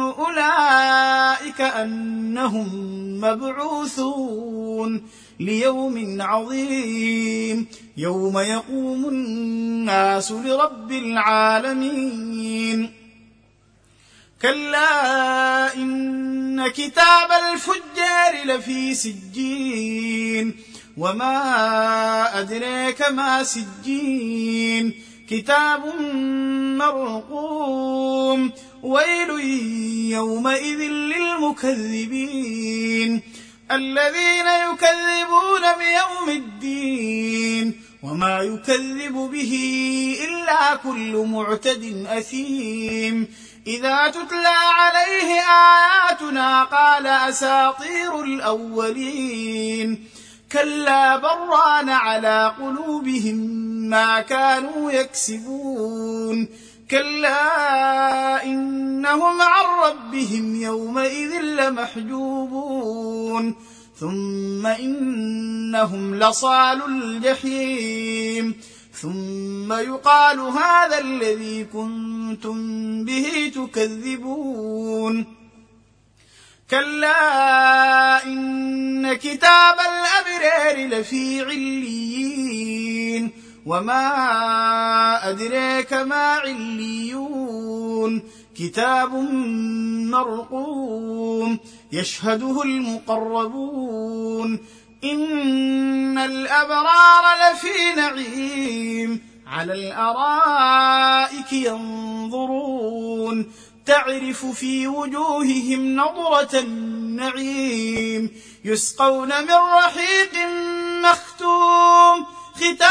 اولئك انهم مبعوثون ليوم عظيم يوم يقوم الناس لرب العالمين كلا ان كتاب الفجار لفي سجين وما ادريك ما سجين كتاب مرقوم ويل يومئذ للمكذبين. الذين يكذبون بيوم الدين. وما يكذب به إلا كل معتد أثيم. إذا تتلى عليه آياتنا قال أساطير الأولين. كلا بران على قلوبهم ما كانوا يكسبون. كلا إنهم عن ربهم يومئذ لمحجوبون. ثم إنهم لصال الجحيم. ثم يقال هذا الذي كنتم به تكذبون. كلا إن كتاب الأبرار لفي عليين. وما ادريك ما عليون كتاب مرقوم يشهده المقربون ان الابرار لفي نعيم على الارائك ينظرون تعرف في وجوههم نضره النعيم يسقون من رحيق مختوم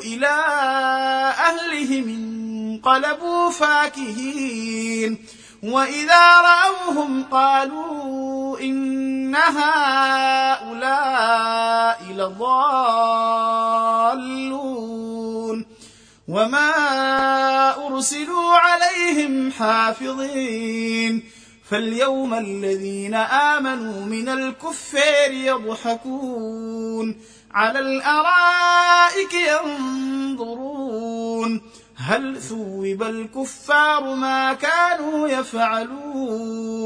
إلى أهلهم انقلبوا فاكهين. وإذا رأوهم قالوا إن هؤلاء لضالون. وما أرسلوا عليهم حافظين. فاليوم الذين آمنوا من الكفار يضحكون على الأرائك ينظرون. هل ثوب الكفار ما كانوا يفعلون؟